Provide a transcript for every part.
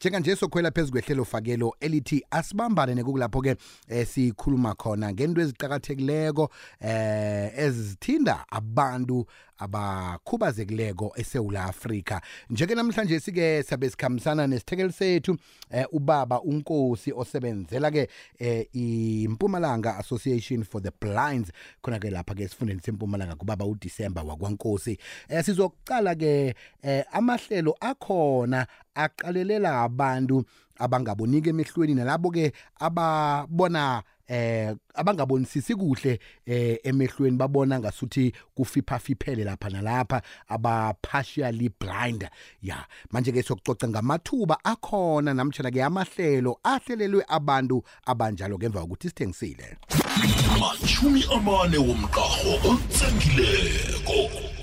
njenganje sokhwela phezu kwehlelo fakelo elithi asibambane nekulapho ke eh, sikhuluma khona ngento eziqhakathekileko eh ezithinda abantu abakhubazekileko eSouth Africa njeke namhlanje sike sabe sikhambisana nesithekeli sethu eh, ubaba unkosi osebenzela ke eh, impumalanga Association for the Blinds khona ke lapha ke sifundeni sempumalanga kubaba uDecember wakwankosi. Eh, sizokucala ke eh, amahlelo akhona aqalelela abantu abangabonike emehlweni nalabo ke ababona eh abangabonisisi kuhle eh emehlweni babona ngasuthi kufipha fiphele lapha nalapha aba partially blind ya manje ke sokucoca ngamathuba akhona namtjana ke amahlelo ahlelelwe abantu abanjalo ngemva kokuthi sithengisile. Machumi amane womqaho otsengileko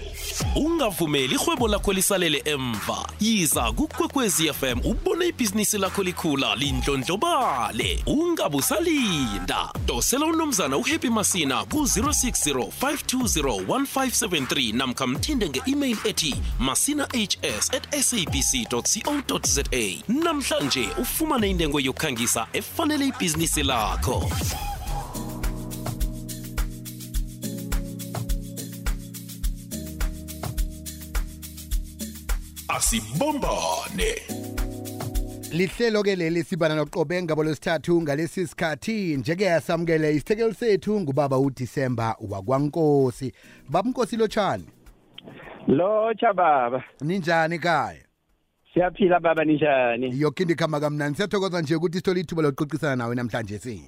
ungavumeli ihwebo lakho lisalele emva. Yiza kukwekwezi fm ubone ibhizinisi lakho likhula lindlondlobale. Ungabusalinda. Dosela unomzana uhappy masina ku-060 520 1573 namkha mthinde nge-email ethi masina hs at sabc co za namhlanje ufumane intengo yokukhangisa efanele ibhizinisi lakho. Asibambane lihlelo ke leli sibana noqobe ngabo lesithathu ngalesi sikhathi njeke yasamukele isithekeli sethu ngubaba uDecember wakwankosi babunkosi lotshani Lotsha baba. ninjani ekhaya Siyaphila baba ninjani? yoke into ikhamba kamnandi siyathokoza nje ukuthi sithole ithuba lokuxoxisana nawe namhlanje si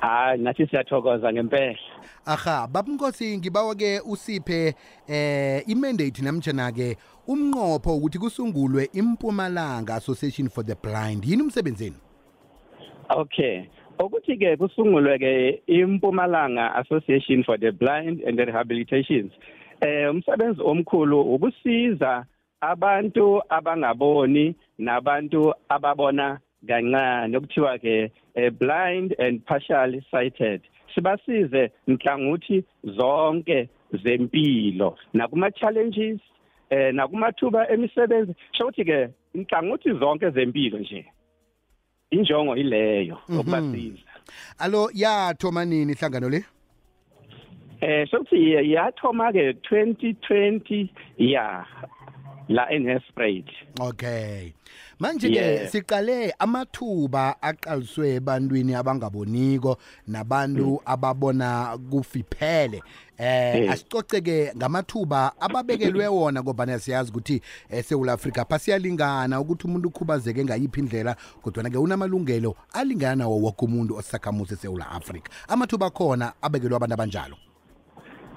Hayi nathi siyathokoza ngempela. aha babunkosi ngibawa ke usiphe eh imandate namtjana ke umnqopho ukuthi kusungulwe impumalanga association for the blind yini umsebenzini Okay. Ukuthi ke kusungulwe ke iMpumalanga Association for the Blind and the Rehabilitations. Eh umsebenzi omkhulu ukusiza abantu abangaboni nabantu ababona kancane okuthiwa ke eh, blind and partially sighted. Sibasize nhlangothi zonke zempilo nakuma challenges eh nakumathuba emisebenzi. Shokuthi ke inhlangothi zonke zempilo nje injongo ileyo ukubasiza. Alo yathoma nini ihlangano le? Eh shokuthi yathoma ke 2020 ya. La eNesprade okay. Manje ke Yeah. siqale amathuba aqaliswe ebantwini abangaboniko nabantu ababona kufiphele. Eh Eh. asicoce ke ngamathuba ababekelwe wona ngoba siyazi ukuthi eSouth Africa phasiyalingana ukuthi umuntu ukhubazeke ngayiphi indlela kodwa ke unamalungelo alingana nawo wonke umuntu osakhamuzi eSouth Africa amathuba khona abekelwe abantu abanjalo.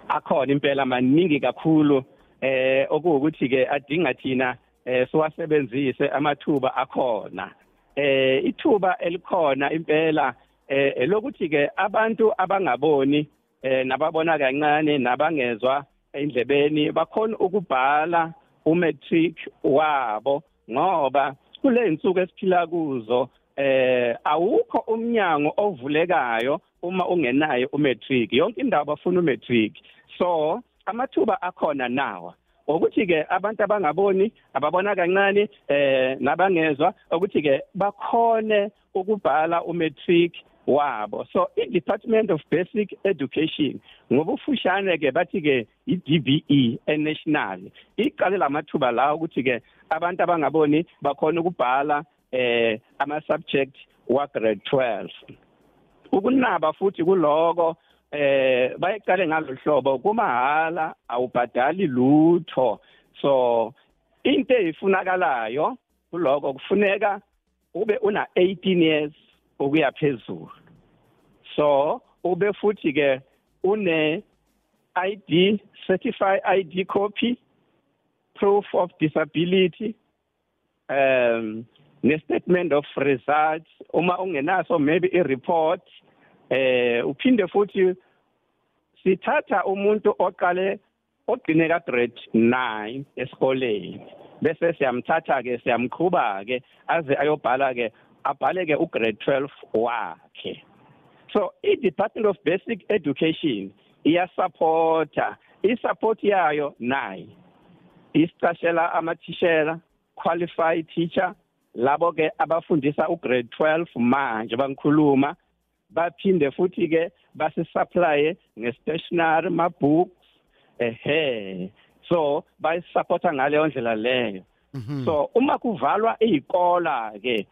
Akhona impela maningi kakhulu. Eh okuwukuthi ke adinga thina eh siwasebenzise amathuba akhona. Eh ithuba elikhona impela eh elokuthi ke abantu abangaboni eh nababona kancane nabangezwa endlebeni bakhona ukubhala umatric wabo ngoba kule insuku esiphila kuzo eh awukho umnyango ovulekayo uma ungenayo umatric yonke indawo bafuna umatric so amathuba akhona nawa. Ukuthi ke abantu abangaboni ababona kancane eh nabangezwa ukuthi ke bakhone ukubhala umatric wabo. So i Department of Basic Education ngobufushane ke bathi ke i DBE enational iqale lamathuba la ukuthi ke abantu abangaboni bakhona ukubhala eh ama subject wa grade 12 ukunaba futhi kuloko eh bayiqale ngalohlobo kumahala awubhadali lutho. So into eyifunakalayo kuloko kufuneka ube una 18 years ukuya phezulu. So ube futhi ke une ID certified ID copy proof of disability um ne statement of results. Uma ungenaso maybe i report eh uphinde futhi sithatha umuntu oqale ogcine ka grade 9 esikoleni. Bese siyamthatha ke siyamqhuba ke aze ayobhala ke abhale ke ugrade 12 wakhe. So i Department of Basic Education iyasupporta isupport yayo nayi isicashela amathishela qualified teacher labo ke abafundisa ugrade 12 manje bangikhuluma. Baphinde futhi ke basisupply ngestationery ma books ehe. So bayisupporta ngaleyo ndlela leyo. So uma kuvalwa izikola ke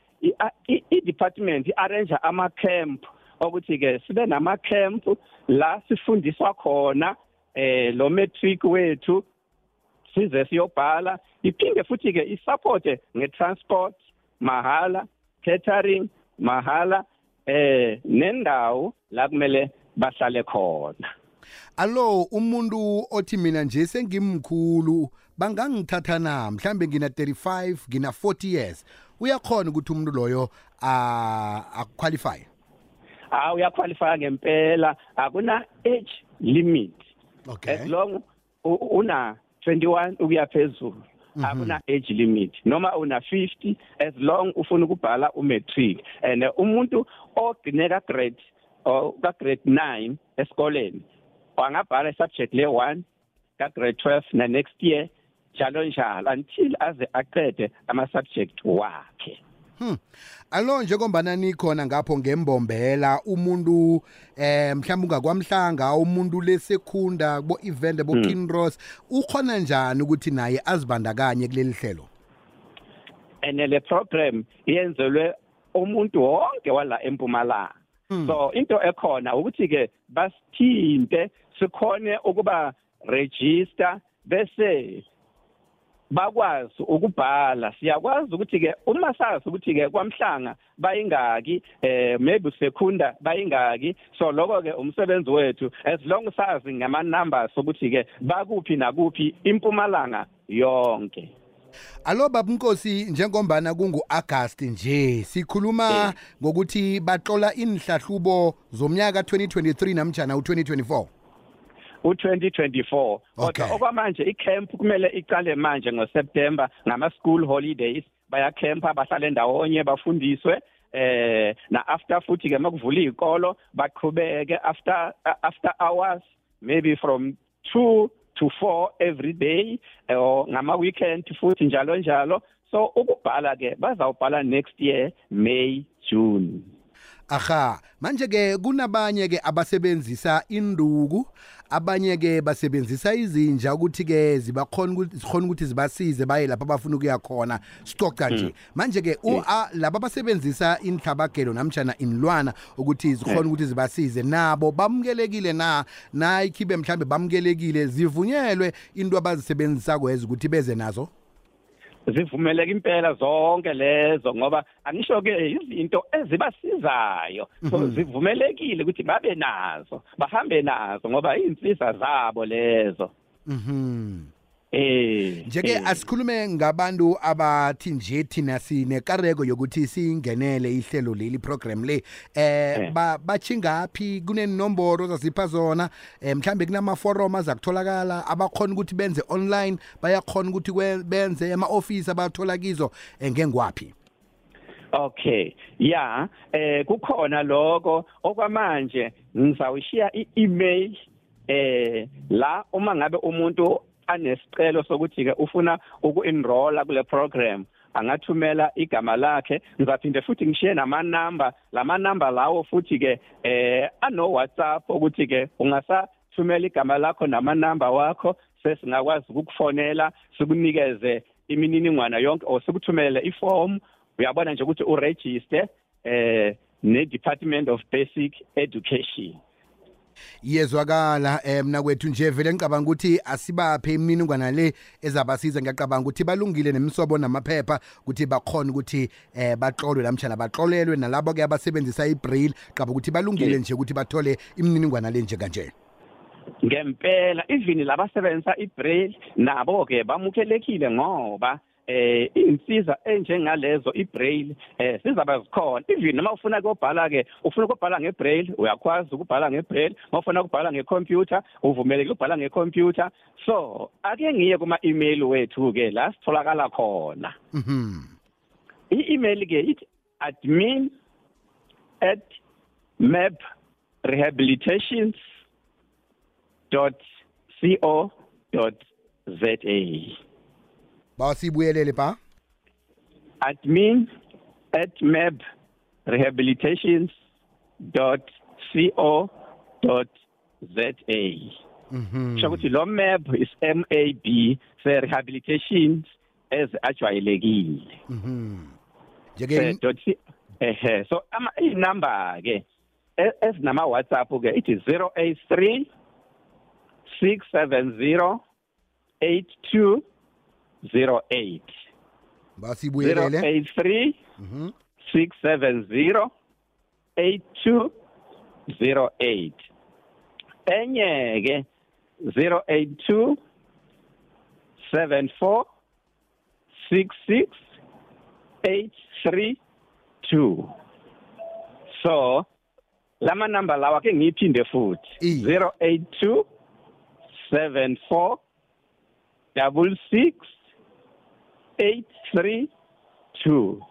i-department i-arrange ama camp ukuthi ke sibe nama camp la sifundiswa khona eh lo matric wethu size siyobhala. Iphinde futhi ke isupport ngetransport mahala catering mahala eh nendawo la kumele bahlale khona. Allo umuntu othi mina nje sengimkhulu bangangithatha na? Mhlambe ngina 35 ngina 40 years. Uyakhona ukuthi umuntu loyo aqualify ah uyaqualify ngempela. Akuna age limit. Okay. As long una 21 ukuya phezulu. Akuna age limit. Noma una 50 as long ufuna ukubhala umatric. And umuntu ogcineka grade or ka grade 9 esikoleni angabhala isubject le 1 ka grade 12 na next year njalo njalo until aze aqede ama subject wakhe. Hmm. Alo njengombana nikhona ngapho ngembombela umuntu eh mhlawumbe ungakwamhlanga umuntu lesekhunda bo event bo Kinross ukhona njani ukuthi naye azibandakanye kuleli hlelo? ene le program iyenzelwe umuntu wonke wala empumalanga so into ekhona ukuthi ke basithinte sikhone ukuba register bese bakwazi ukubhala. Siyakwazi ukuthi ke uma sazi ukuthi ke kwamhlanga bayingaki eh maybe secunda bayingaki. So lokho ke umsebenzi wethu as long sazi ngama numbers ukuthi ke bakuphi nakuphi impumalanga yonke. Alo babunkosi njengombana kungu August nje sikhuluma ngokuthi baxola inhlahlubo zomnyaka 2023 namjana u2024 u2024 Okay. kodwa okwamanje icamp kumele iqale manje ngoSeptember ngama school holidays. Baya camp bahlale ndawonye bafundiswe eh na after futhi ke makuvula izikolo baqhubeke after after hours maybe from 2 to 4 every day eh, or ngama weekend futhi njalo njalo. So ukubhala ke bazawubhala next year May June. Aha manje ke kunabanye ke abasebenzisa induku abanye ke basebenzisa izinja ukuthi ke zibakhona ukuthi zikhona ukuthi zibasize baye lapha abafuna ukuya khona. Sicoca nje. Manje ke u- a- laba abasebenzisa inhlabagelo namtjana inlwana ukuthi zikhona ukuthi zibasize nabo bamukelekile na? Na ikhibe mhlambe bamukelekile zivunyelwe into abazisebenzisa kweza ukuthi beze nazo? Zivumeleka impela zonke lezo ngoba angisho ke izinto ezibasizayo. So zivumelekile ukuthi babe nazo bahambe nazo ngoba izinsizwa zabo lezo. Mhm. Eh Njeke eh. asikhulume ngabantu abathi nje thina sinekareko yokuthi singenele ihlelo leli program le. Eh Eh. ba bachingaphi kunenomboro zasipha zona? Eh mhlambe kunama forum azakutholakala abakhona ukuthi benze online bayakhona ukuthi benze ema office abathola kizo. Ngengwapi Okay. Ya eh kukhona lokho. Okwamanje ngizawushiya i-email eh la uma ngabe umuntu anesicelo sokuthi ke ufuna uku-enrolla kule program angathumela igama lakhe. Ngizaphinde futhi ngishiye nama number lama number lawo futhi ke eh ano WhatsApp ukuthi ke ungasa thumela igama lakho nama number wakho sesingakwazi ukukufonela sikunikeze imininingwana yonke or sikuthumele iform. Uyabona nje ukuthi uregister eh ne Department of Basic Education. Yezwakala eh mina kwethu nje vele ngicabanga ukuthi asibaphe imininingwana le ezabasiza ngiyacabanga ukuthi balungile nemisobo namaphepha ukuthi bakhona ukuthi eh baxolwe lamtshana baxolelwe nalabo ke abasebenzisa ibraille qaba ukuthi balungile Yes. nje ukuthi bathole imininingwana le nje kanje ngempela even labasebenzisa ibraille nabo ke bamukelekile ngoba eh insiza enjengalezo ibraille eh sizaba zikhona. Even noma ufuna ukubhala ke ufuna ukubhala ngebraille uyakwazi ukubhala ngebraille. Mawufuna ukubhala ngecomputer uvumelekile ukubhala ngecomputer. So ake ngiye kuma email wethu ke la sitholakala khona. Mhm. I-email ke ithi admin at map rehabilitations dot co dot za bawasibuyelele pa admin at meb rehabilitations dot co dot za Mhm. kusho ukuthi lo meb is m a b se rehabilitations as ajwayelekile Mhm. Eh, Njeke dot C- ehe so ama inumber ke e- esinama WhatsApp ke ithi 083 670 8208 basibuyelele 083 Mhm. 670 8208 enye ke 082 74 66 832 so lama number lawa ke ngiyiphinde futhi. I. 082 74 double six eight three two.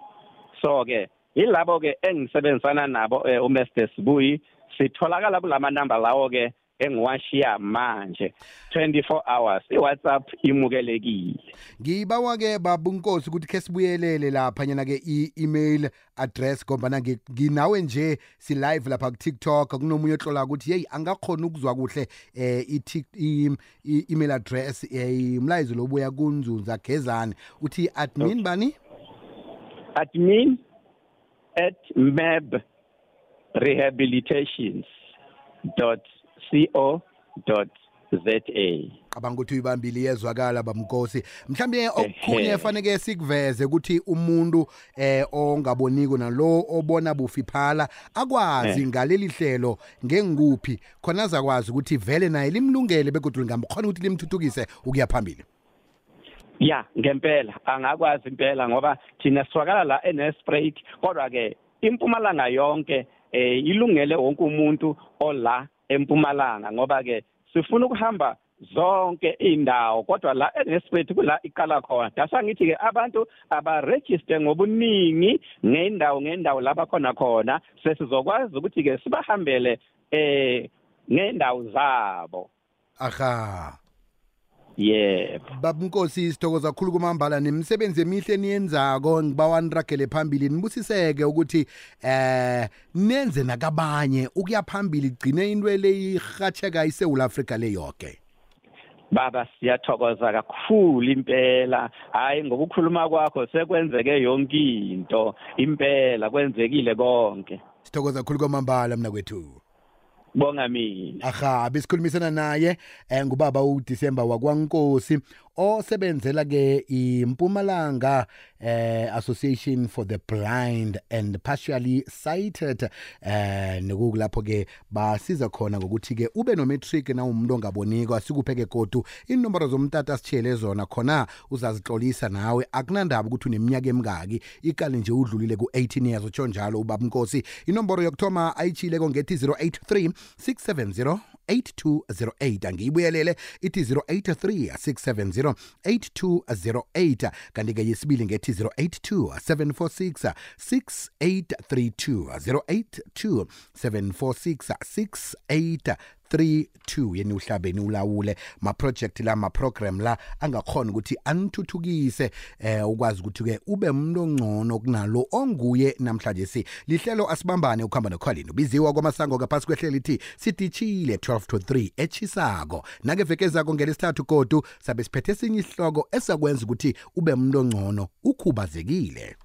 So ke yilabo ke engisebenzisana nabo eh, uMr. Sibuyi. Sitholakala kulama number lawo ke engiwashiya manje. 24 hours iWhatsApp imukelekile. Ngibawa ke babunkosi ukuthi ke sibuyelele lapha nyana ke i-email address ngoba na ngi- nginawe nje si live lapha ku TikTok kunomunye otlola ukuthi hey angakhona ukuzwa kuhle eh i-Tik- i- i- email address eh umlayezo lobuya kunzunza gezani uthi admin bani? Admin at meb rehabilitations dot co dot za cabanga ukuthi uyibambile iyezwakala bamnkosi mhlawumbe okukhunye faneke sikuveze ukuthi umuntu eh ongaboniko nalo obona bufiphala akwazi Eh. ngaleli hlelo ngengikuphi khona azakwazi ukuthi vele naye limlungele begodwa lingamkhona ukuthi limthuthukise ukuya phambili. Ya ngempela. Angakwazi impela ngoba thina siwakala la eNesprate kodwa ke impumalanga yonke eh ilungele wonke umuntu ola empumalanga ngoba ke sifuna ukuhamba zonke indawo kodwa la eNesprate kula iqala khona. Dasa ngithi ke abantu abaregister ngobuningi ngendawo ngendawo lapha khona khona sesizokwazi ukuthi ke sibahambele eh ngendawo zabo. Aha. Yebo. Babunkosi sithokoza kakhulu kumambala. Nemisebenzi emihle eniyenzako ngibawa niragele phambili. Nibusiseke ukuthi eh nenze nakabanye. Ukuya phambili gcine into le irhatsheka isewula afrika le yoke. Baba siyathokoza kakhulu impela. Hayi ngokukhuluma kwakho sekwenzeke yonke into. Impela kwenzekile konke. Sithokoza kakhulu kwamambala mna kwethu bonga mina. Aha besikhulumisana naye eh, ngubaba uDisemba wakwankosi osebenzela ke impumalanga eh, association for the blind and partially sighted eh nokulapho ke basiza khona ngokuthi ke ube no matric na umuntu ongaboniko asikuphe ke godu inomboro zomtata sitshele zona khona uzazihlolisa nawe. Akunandaba ukuthi uneminyaka emingaki ikali nje udlulile ku-18 years utsho njalo ubaba nkosi. Inomboro yokuthoma ayitshileko ngethi 083 670 8208 angiyibuyelele. Ithi 083 670 8208 kanti ke yesibili ngethi 082 746 6832 082 746 6832 yeni uhlabeni ulawule ma-project la ma-program la angakhona ukuthi anithuthukise eh ukwazi ukuthi ke ube umuntu ongcono kunalo onguye namhlanje si. Lihlelo asibambane ukuhamba nokholini ubiziwa kwamasango ngaphasi kwehlelo lithi sidishile 12 to 3 echisako nake veke zako ngelesithathu godu sabe siphethe esinye isihloko esakwenza ukuthi ube umuntu ongcono ukhubazekile.